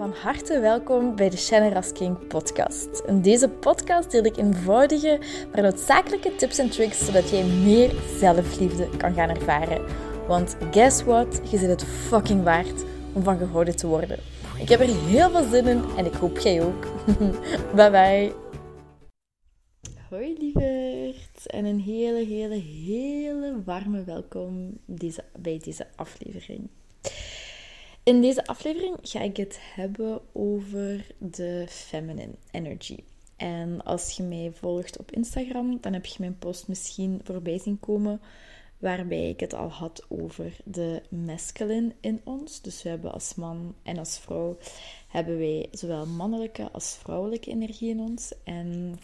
Van harte welkom bij de Shannon King podcast. In deze podcast deel ik eenvoudige, maar noodzakelijke tips en tricks zodat jij meer zelfliefde kan gaan ervaren. Want guess what? Je zit het fucking waard om van gehouden te worden. Ik heb er heel veel zin in en ik hoop jij ook. bye bye. Hoi lieverd en een hele, hele, hele warme welkom deze, bij deze aflevering. In deze aflevering ga ik het hebben over de feminine energy. En als je mij volgt op Instagram, dan heb je mijn post misschien voorbij zien komen, waarbij ik het al had over de masculine in ons. Dus we hebben als man en als vrouw hebben wij zowel mannelijke als vrouwelijke energie in ons. En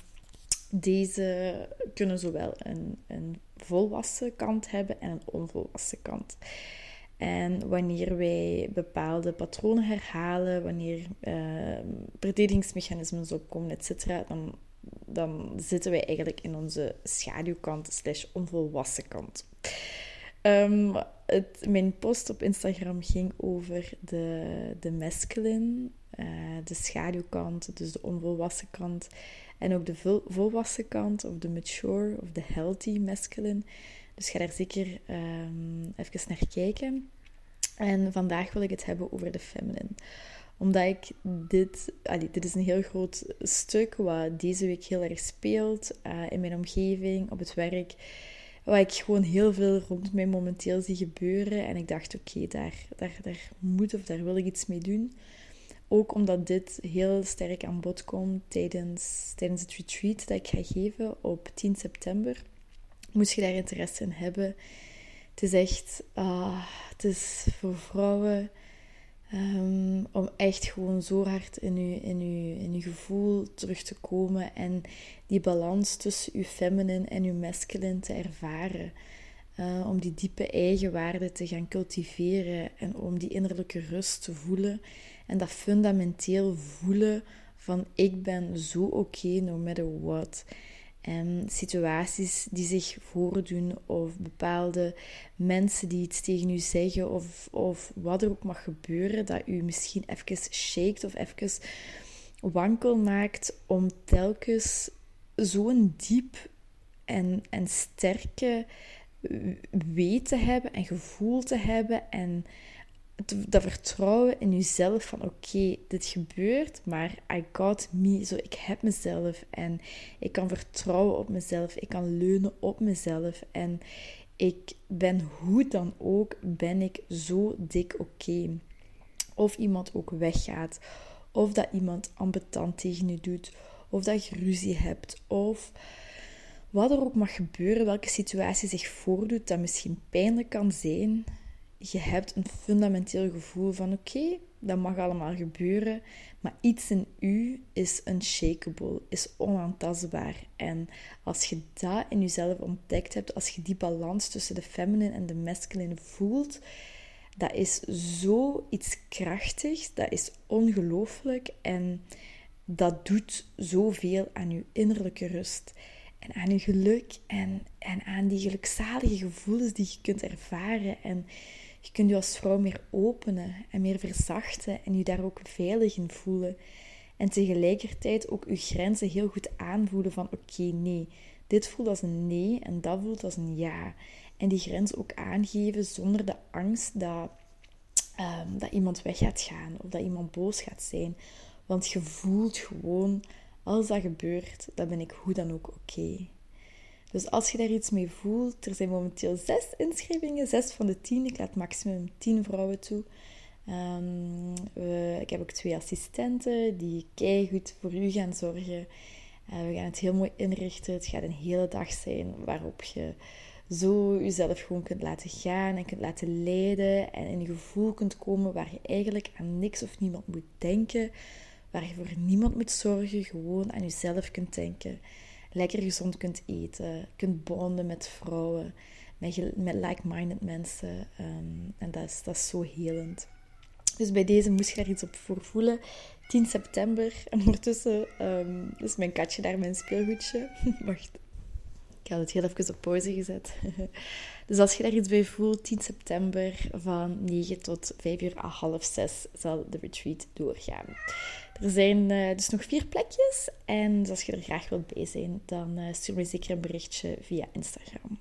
deze kunnen zowel een, een volwassen kant hebben en een onvolwassen kant. En wanneer wij bepaalde patronen herhalen, wanneer uh, verdedigingsmechanismen opkomen, etc., dan, dan zitten wij eigenlijk in onze schaduwkant slash onvolwassen kant. Het, mijn post op Instagram ging over de, de masculine, uh, de schaduwkant, dus de onvolwassen kant. En ook de volwassen kant, of de mature, of de healthy masculine. Dus ga daar zeker um, even naar kijken. En vandaag wil ik het hebben over de feminine. Omdat ik dit... Dit is een heel groot stuk wat deze week heel erg speelt. Uh, in mijn omgeving, op het werk. Wat ik gewoon heel veel rond mij momenteel zie gebeuren. En ik dacht, oké, daar, daar, daar moet of daar wil ik iets mee doen. Ook omdat dit heel sterk aan bod komt tijdens, tijdens het retreat dat ik ga geven op 10 september. Moest je daar interesse in hebben. Het is echt, uh, het is voor vrouwen um, om echt gewoon zo hard in je, in, in gevoel terug te komen en die balans tussen uw feminine en uw masculine te ervaren. Uh, om die diepe eigenwaarde te gaan cultiveren en om die innerlijke rust te voelen en dat fundamenteel voelen van ik ben zo oké no matter what. En situaties die zich voordoen of bepaalde mensen die iets tegen u zeggen of, of wat er ook mag gebeuren, dat u misschien even shakt of even wankel maakt om telkens zo'n diep en, en sterke weet te hebben en gevoel te hebben en dat vertrouwen in jezelf van oké, dit gebeurt, maar I got me, zo ik heb mezelf en ik kan vertrouwen op mezelf, ik kan leunen op mezelf en ik ben hoe dan ook, ben ik zo dik oké. Of iemand ook weggaat, of dat iemand ambetant tegen je doet, of dat je ruzie hebt, of wat er ook mag gebeuren, welke situatie zich voordoet dat misschien pijnlijk kan zijn, je hebt een fundamenteel gevoel van oké, dat mag allemaal gebeuren, maar iets in u is unshakable, is onaantastbaar. En als je dat in jezelf ontdekt hebt, als je die balans tussen de feminine en de masculine voelt, dat is zo iets krachtigs, dat is ongelooflijk en dat doet zoveel aan je innerlijke rust en aan je geluk en, en aan die gelukzalige gevoelens die je kunt ervaren. En je kunt je als vrouw meer openen en meer verzachten en je daar ook veilig in voelen. En tegelijkertijd ook je grenzen heel goed aanvoelen van oké, nee, dit voelt als een nee en dat voelt als een ja. En die grens ook aangeven zonder de angst dat, um, dat iemand weg gaat gaan of dat iemand boos gaat zijn. Want je voelt gewoon, als dat gebeurt, dan ben ik hoe dan ook oké. Dus als je daar iets mee voelt, er zijn momenteel zes inschrijvingen, zes van de tien. Ik laat maximum tien vrouwen toe. Um, ik heb ook twee assistenten die goed voor u gaan zorgen. Uh, we gaan het heel mooi inrichten. Het gaat een hele dag zijn waarop je zo jezelf gewoon kunt laten gaan en kunt laten leiden. En in een gevoel kunt komen waar je eigenlijk aan niks of niemand moet denken. Waar je voor niemand moet zorgen, gewoon aan jezelf kunt denken lekker gezond kunt eten, kunt bonden met vrouwen, met, met like-minded mensen. Ehm, en dat is, dat is zo helend. Dus bij deze moest je daar iets op voor voelen. 10 september. En ondertussen um, is mijn katje daar mijn speelgoedje. Wacht. Ik had het heel even op pauze gezet. dus als je daar iets bij voelt, 10 september van 9 tot 5 uur à half 6 zal de retreat doorgaan. Er zijn uh, dus nog vier plekjes. En dus als je er graag wilt bij zijn, dan uh, stuur me zeker een berichtje via Instagram.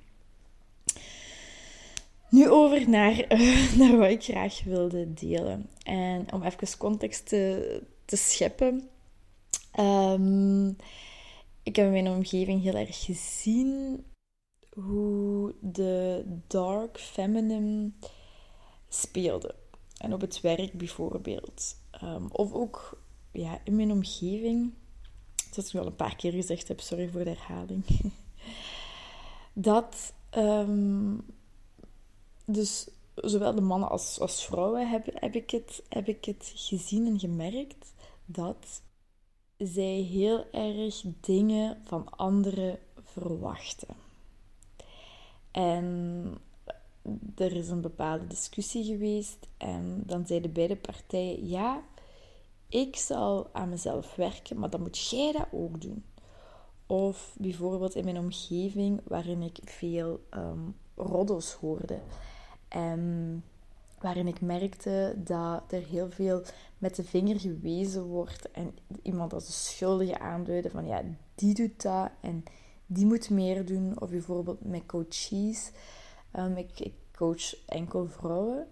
Nu over naar, uh, naar wat ik graag wilde delen. En om even context te, te scheppen. Um, ik heb in mijn omgeving heel erg gezien hoe de dark feminine speelde. En op het werk bijvoorbeeld. Um, of ook ja, in mijn omgeving. Zoals ik al een paar keer gezegd heb, sorry voor de herhaling. dat um, dus zowel de mannen als, als vrouwen heb, heb, ik het, heb ik het gezien en gemerkt dat zij heel erg dingen van anderen verwachten. En er is een bepaalde discussie geweest en dan zeiden beide partijen: ja, ik zal aan mezelf werken, maar dan moet jij dat ook doen. Of bijvoorbeeld in mijn omgeving, waarin ik veel um, roddels hoorde. En waarin ik merkte dat er heel veel met de vinger gewezen wordt en iemand als de schuldige aanduiden van ja, die doet dat en die moet meer doen. Of bijvoorbeeld met coaches. Um, ik, coach enkel vrouwen.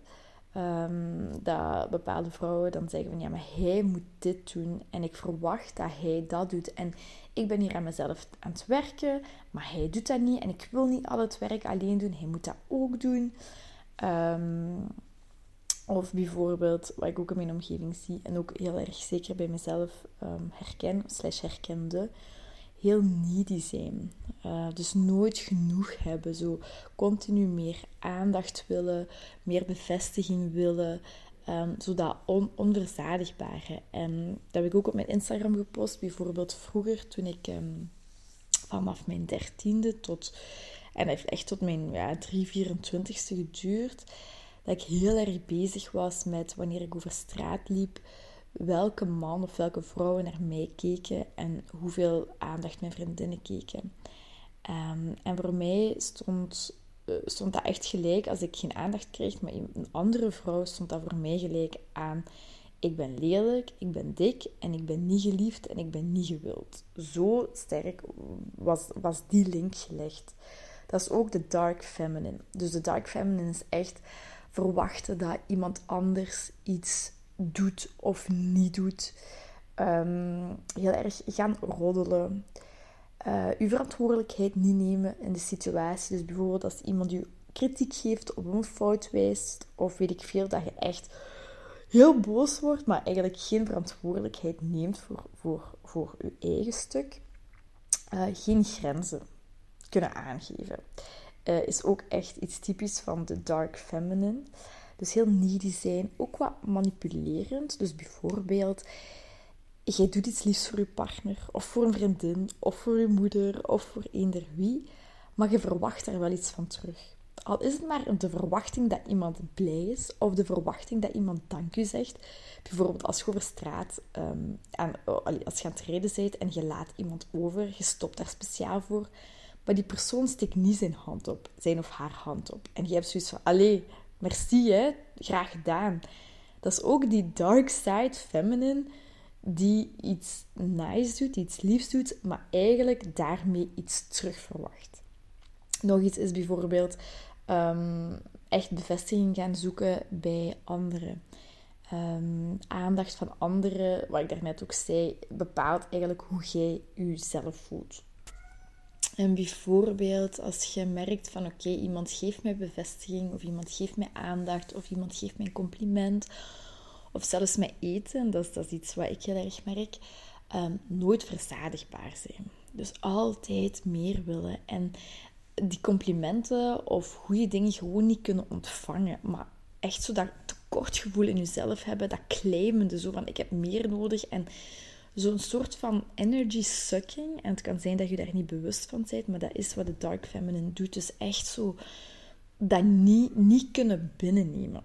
Um, dat bepaalde vrouwen dan zeggen van ja, maar hij moet dit doen en ik verwacht dat hij dat doet. En ik ben hier aan mezelf aan het werken, maar hij doet dat niet en ik wil niet al het werk alleen doen. Hij moet dat ook doen. Um, of bijvoorbeeld, wat ik ook in mijn omgeving zie en ook heel erg zeker bij mezelf um, herken, slash herkende, heel needy zijn. Uh, dus nooit genoeg hebben. Zo continu meer aandacht willen, meer bevestiging willen. Um, zo dat on onverzadigbare. En dat heb ik ook op mijn Instagram gepost. Bijvoorbeeld vroeger, toen ik um, vanaf mijn dertiende tot... En heeft echt tot mijn ja, 3, 24ste geduurd dat ik heel erg bezig was met wanneer ik over straat liep, welke man of welke vrouwen naar mij keken en hoeveel aandacht mijn vriendinnen keken. Um, en voor mij stond, uh, stond dat echt gelijk als ik geen aandacht kreeg, maar een andere vrouw stond dat voor mij gelijk aan. Ik ben lelijk, ik ben dik en ik ben niet geliefd en ik ben niet gewild. Zo sterk was, was die link gelegd. Dat is ook de dark feminine. Dus de dark feminine is echt verwachten dat iemand anders iets doet of niet doet. Um, heel erg gaan roddelen. Uh, uw verantwoordelijkheid niet nemen in de situatie. Dus bijvoorbeeld als iemand u kritiek geeft of een fout wijst, of weet ik veel, dat je echt heel boos wordt, maar eigenlijk geen verantwoordelijkheid neemt voor, voor, voor uw eigen stuk. Uh, geen grenzen kunnen aangeven. Uh, is ook echt iets typisch van de dark feminine. Dus heel needy zijn, ook wat manipulerend. Dus bijvoorbeeld, jij doet iets liefs voor je partner, of voor een vriendin, of voor je moeder, of voor eender wie, maar je verwacht er wel iets van terug. Al is het maar de verwachting dat iemand blij is, of de verwachting dat iemand dank u zegt. Bijvoorbeeld als je over straat, um, als je aan het rijden bent en je laat iemand over, je stopt daar speciaal voor maar die persoon steekt niet zijn hand op, zijn of haar hand op. En je hebt zoiets van, allee, merci hè, graag gedaan. Dat is ook die dark side feminine die iets nice doet, iets liefs doet, maar eigenlijk daarmee iets terug verwacht. Nog iets is bijvoorbeeld um, echt bevestiging gaan zoeken bij anderen. Um, aandacht van anderen, wat ik daarnet ook zei, bepaalt eigenlijk hoe jij jezelf voelt. En bijvoorbeeld als je merkt van oké, iemand geeft mij bevestiging of iemand geeft mij aandacht of iemand geeft mij een compliment of zelfs mij eten, dat is, dat iets wat ik heel erg merk, um, nooit verzadigbaar zijn. Dus altijd meer willen en die complimenten of goede dingen gewoon niet kunnen ontvangen, maar echt zo dat tekortgevoel in jezelf hebben, dat claimende, zo van ik heb meer nodig en zo'n soort van energy sucking. En het kan zijn dat je daar niet bewust van bent, maar dat is wat de dark feminine doet. Dus echt zo dat niet, niet kunnen binnennemen.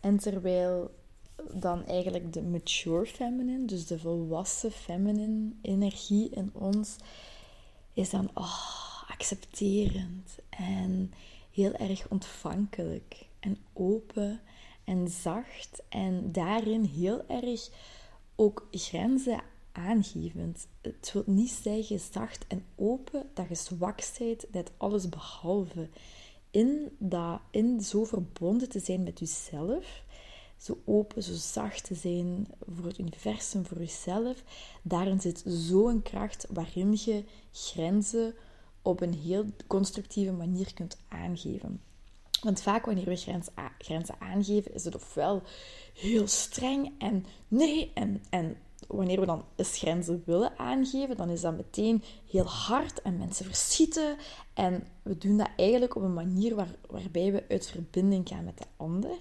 En terwijl dan eigenlijk de mature feminine, dus de volwassen feminine energie in ons, is dan oh, accepterend en heel erg ontvankelijk en open en zacht en daarin heel erg ook grenzen aangevend. Het wil niet zeggen zacht en open dat je zwak bent, dat alles behalve. In, dat, in zo verbonden te zijn met jezelf, zo open, zo zacht te zijn voor het universum, voor jezelf, daarin zit zo'n kracht waarin je grenzen op een heel constructieve manier kunt aangeven. Want vaak wanneer we grenzen aangeven, is het ofwel heel streng en nee, en, en wanneer we dan eens grenzen willen aangeven, dan is dat meteen heel hard en mensen verschieten. En we doen dat eigenlijk op een manier waar, waarbij we uit verbinding gaan met de ander.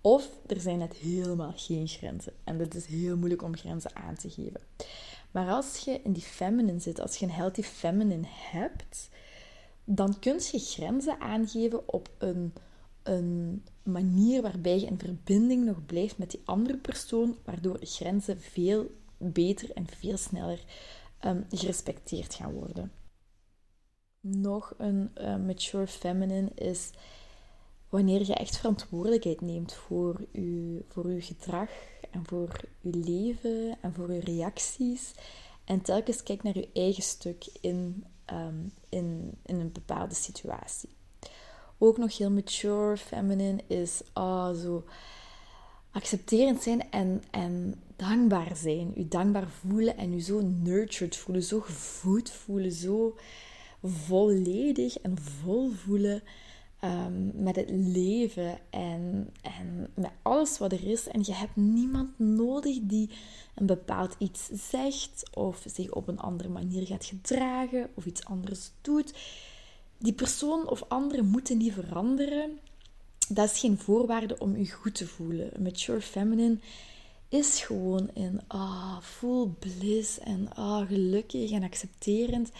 Of er zijn net helemaal geen grenzen. En het is heel moeilijk om grenzen aan te geven. Maar als je in die feminine zit, als je een healthy feminine hebt, dan kun je grenzen aangeven op een, een manier waarbij je in verbinding nog blijft met die andere persoon, waardoor grenzen veel beter en veel sneller um, gerespecteerd gaan worden. Nog een uh, mature feminine is wanneer je echt verantwoordelijkheid neemt voor je, voor uw gedrag en voor je leven en voor je reacties. En telkens kijkt naar je eigen stuk in, um, in, in een bepaalde situatie. Ook nog heel mature, feminine is oh, zo accepterend zijn en, en dankbaar zijn. U dankbaar voelen en u zo nurtured voelen, zo gevoed voelen, zo volledig en vol voelen um, met het leven en, en met alles wat er is. En je hebt niemand nodig die een bepaald iets zegt of zich op een andere manier gaat gedragen of iets anders doet. Die persoon of anderen moeten niet veranderen. Dat is geen voorwaarde om je goed te voelen. Mature feminine is gewoon in ah, full bliss en ah, gelukkig en accepterend.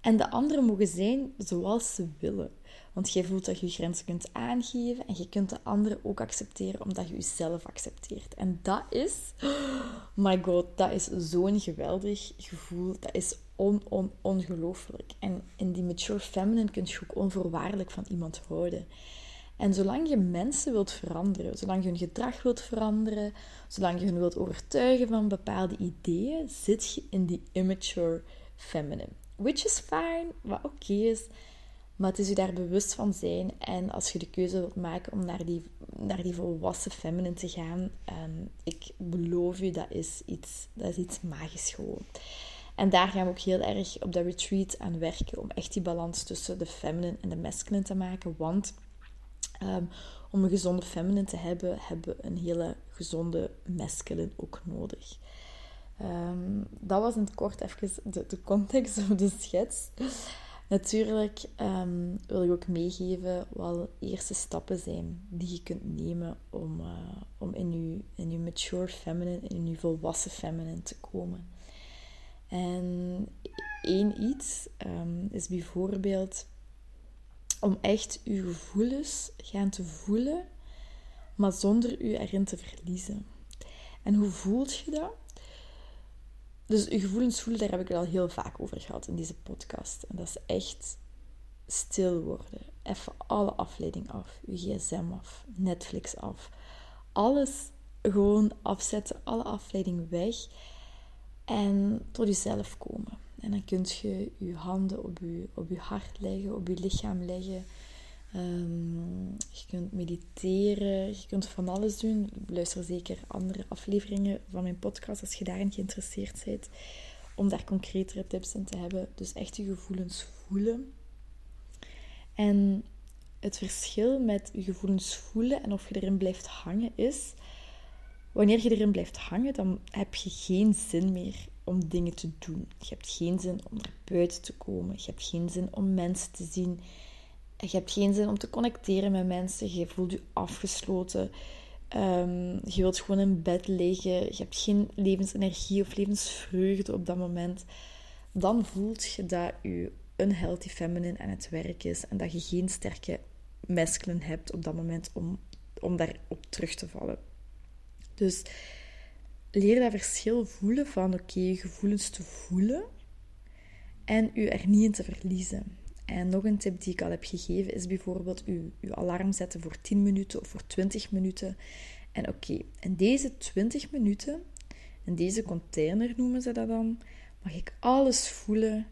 En de anderen mogen zijn zoals ze willen. Want jij voelt dat je je grenzen kunt aangeven en je kunt de anderen ook accepteren omdat je jezelf accepteert. En dat is, my god, dat is zo'n geweldig gevoel. Dat is on, on, ongelooflijk. En in die mature feminine kun je ook onvoorwaardelijk van iemand houden. En zolang je mensen wilt veranderen, zolang je hun gedrag wilt veranderen, zolang je hen wilt overtuigen van bepaalde ideeën, zit je in die immature feminine. Which is fine, wat oké is. Maar het is je daar bewust van zijn. En als je de keuze wilt maken om naar die, naar die volwassen feminine te gaan, um, ik beloof je, dat is iets, dat is iets magisch gewoon. En daar gaan we ook heel erg op dat retreat aan werken. Om echt die balans tussen de feminine en de masculine te maken. Want ehm, om een gezonde feminine te hebben, hebben we een hele gezonde masculine ook nodig. Um, dat was in het kort even de, de context of de schets. Natuurlijk um, wil ik ook meegeven wat eerste stappen zijn die je kunt nemen om, uh, om in, je, in je mature feminine, in je volwassen feminine te komen. En één iets um, is bijvoorbeeld om echt je gevoelens gaan te voelen, maar zonder je erin te verliezen. En hoe voelt je dat? Dus gevoelens voelen, daar heb ik het al heel vaak over gehad in deze podcast. En dat is echt stil worden. Even alle afleiding af. Je gsm af. Netflix af. Alles gewoon afzetten. Alle afleiding weg. En tot jezelf komen. En dan kun je je handen op je, op je hart leggen, op je lichaam leggen. Um, je kunt mediteren, je kunt van alles doen. Luister zeker andere afleveringen van mijn podcast als je daarin geïnteresseerd bent. Om daar concretere tips in te hebben. Dus echt je gevoelens voelen. En het verschil met je gevoelens voelen en of je erin blijft hangen is... Wanneer je erin blijft hangen, dan heb je geen zin meer om dingen te doen. Je hebt geen zin om naar buiten te komen. Je hebt geen zin om mensen te zien je hebt geen zin om te connecteren met mensen. Je voelt je afgesloten. Um, je wilt gewoon in bed liggen. Je hebt geen levensenergie of levensvreugde op dat moment. Dan voelt je dat je unhealthy feminine aan het werk is. En dat je geen sterke masculine hebt op dat moment om, om daarop terug te vallen. Dus leer dat verschil voelen van oké, je gevoelens te voelen en u er niet in te verliezen. En nog een tip die ik al heb gegeven is bijvoorbeeld uw, uw alarm zetten voor 10 minuten of voor 20 minuten. En oké, in deze 20 minuten, in deze container noemen ze dat dan, mag ik alles voelen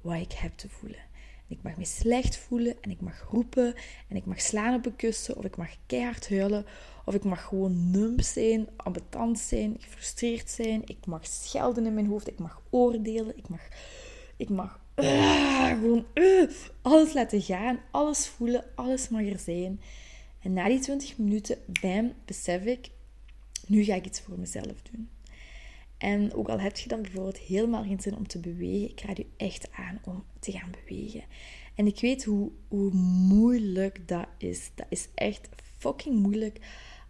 wat ik heb te voelen. ik mag me slecht voelen en ik mag roepen en ik mag slaan op een kussen of ik mag keihard huilen of ik mag gewoon nump zijn, ambetant zijn, gefrustreerd zijn. Ik mag schelden in mijn hoofd, ik mag oordelen, ik mag, ik mag uh, gewoon uh, alles laten gaan, alles voelen, alles mag er zijn. En na die 20 minuten, bam, besef ik, nu ga ik iets voor mezelf doen. En ook al heb je dan bijvoorbeeld helemaal geen zin om te bewegen, ik raad je echt aan om te gaan bewegen. En ik weet hoe, hoe moeilijk dat is. Dat is echt fucking moeilijk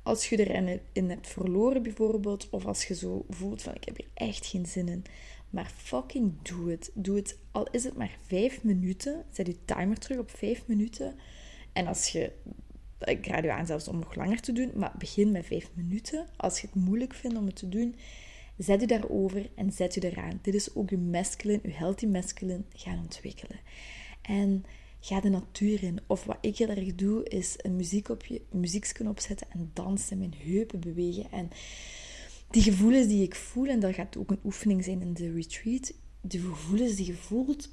als je erin in hebt verloren bijvoorbeeld. Of als je zo voelt van ik heb hier echt geen zin in. Maar fucking doe het. Doe het. Al is het maar vijf minuten. Zet je timer terug op vijf minuten. En als je... Ik raad je aan zelfs om nog langer te doen. Maar begin met vijf minuten. Als je het moeilijk vindt om het te doen Zet u daarover en zet u eraan. Dit is ook uw masculine, uw healthy masculine gaan ontwikkelen. En ga de natuur in. Of wat ik heel erg doe, is een muziek op je, muziekje opzetten en dansen, mijn heupen bewegen. En die gevoelens die ik voel, en dat gaat ook een oefening zijn in de retreat, de gevoelens die je voelt,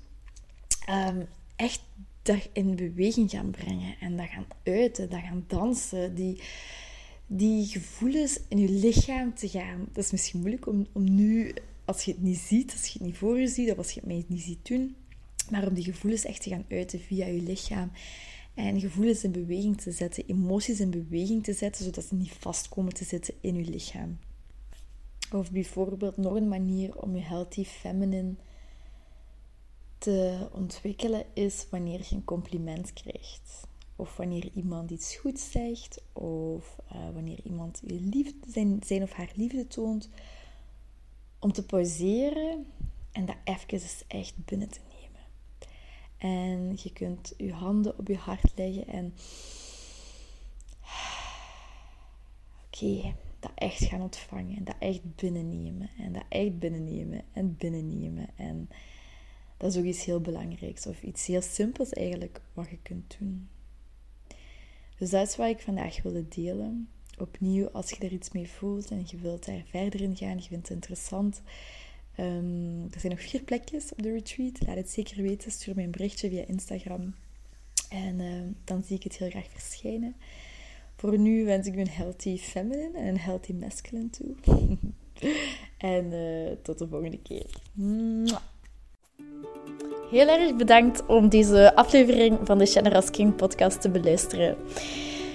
um, echt in beweging gaan brengen. En dat gaan uiten, dat gaan dansen. Die die gevoelens in je lichaam te gaan. Dat is misschien moeilijk om, om nu, als je het niet ziet, als je het niet voor je ziet, of als je het mij niet ziet doen, maar om die gevoelens echt te gaan uiten via je lichaam. En gevoelens in beweging te zetten, emoties in beweging te zetten, zodat ze niet vast komen te zitten in je lichaam. Of bijvoorbeeld nog een manier om je healthy feminine te ontwikkelen is wanneer je een compliment krijgt. Of wanneer iemand iets goeds zegt, of uh, wanneer iemand je liefde, zijn, zijn of haar liefde toont, om te pauzeren en dat even echt binnen te nemen. En je kunt je handen op je hart leggen en oké, dat echt gaan ontvangen en dat echt binnennemen en dat echt binnennemen en binnennemen. En dat is ook iets heel belangrijks of iets heel simpels eigenlijk wat je kunt doen. Dus dat is wat ik vandaag wilde delen. Opnieuw, als je er iets mee voelt en je wilt daar verder in gaan, je vindt het interessant. Um, er zijn nog vier plekjes op de retreat. Laat het zeker weten. Stuur me een berichtje via Instagram. En uh, dan zie ik het heel graag verschijnen. Voor nu wens ik u een healthy feminine en een healthy masculine toe. en uh, tot de volgende keer. Heel erg bedankt om deze aflevering van de Generous King podcast te beluisteren.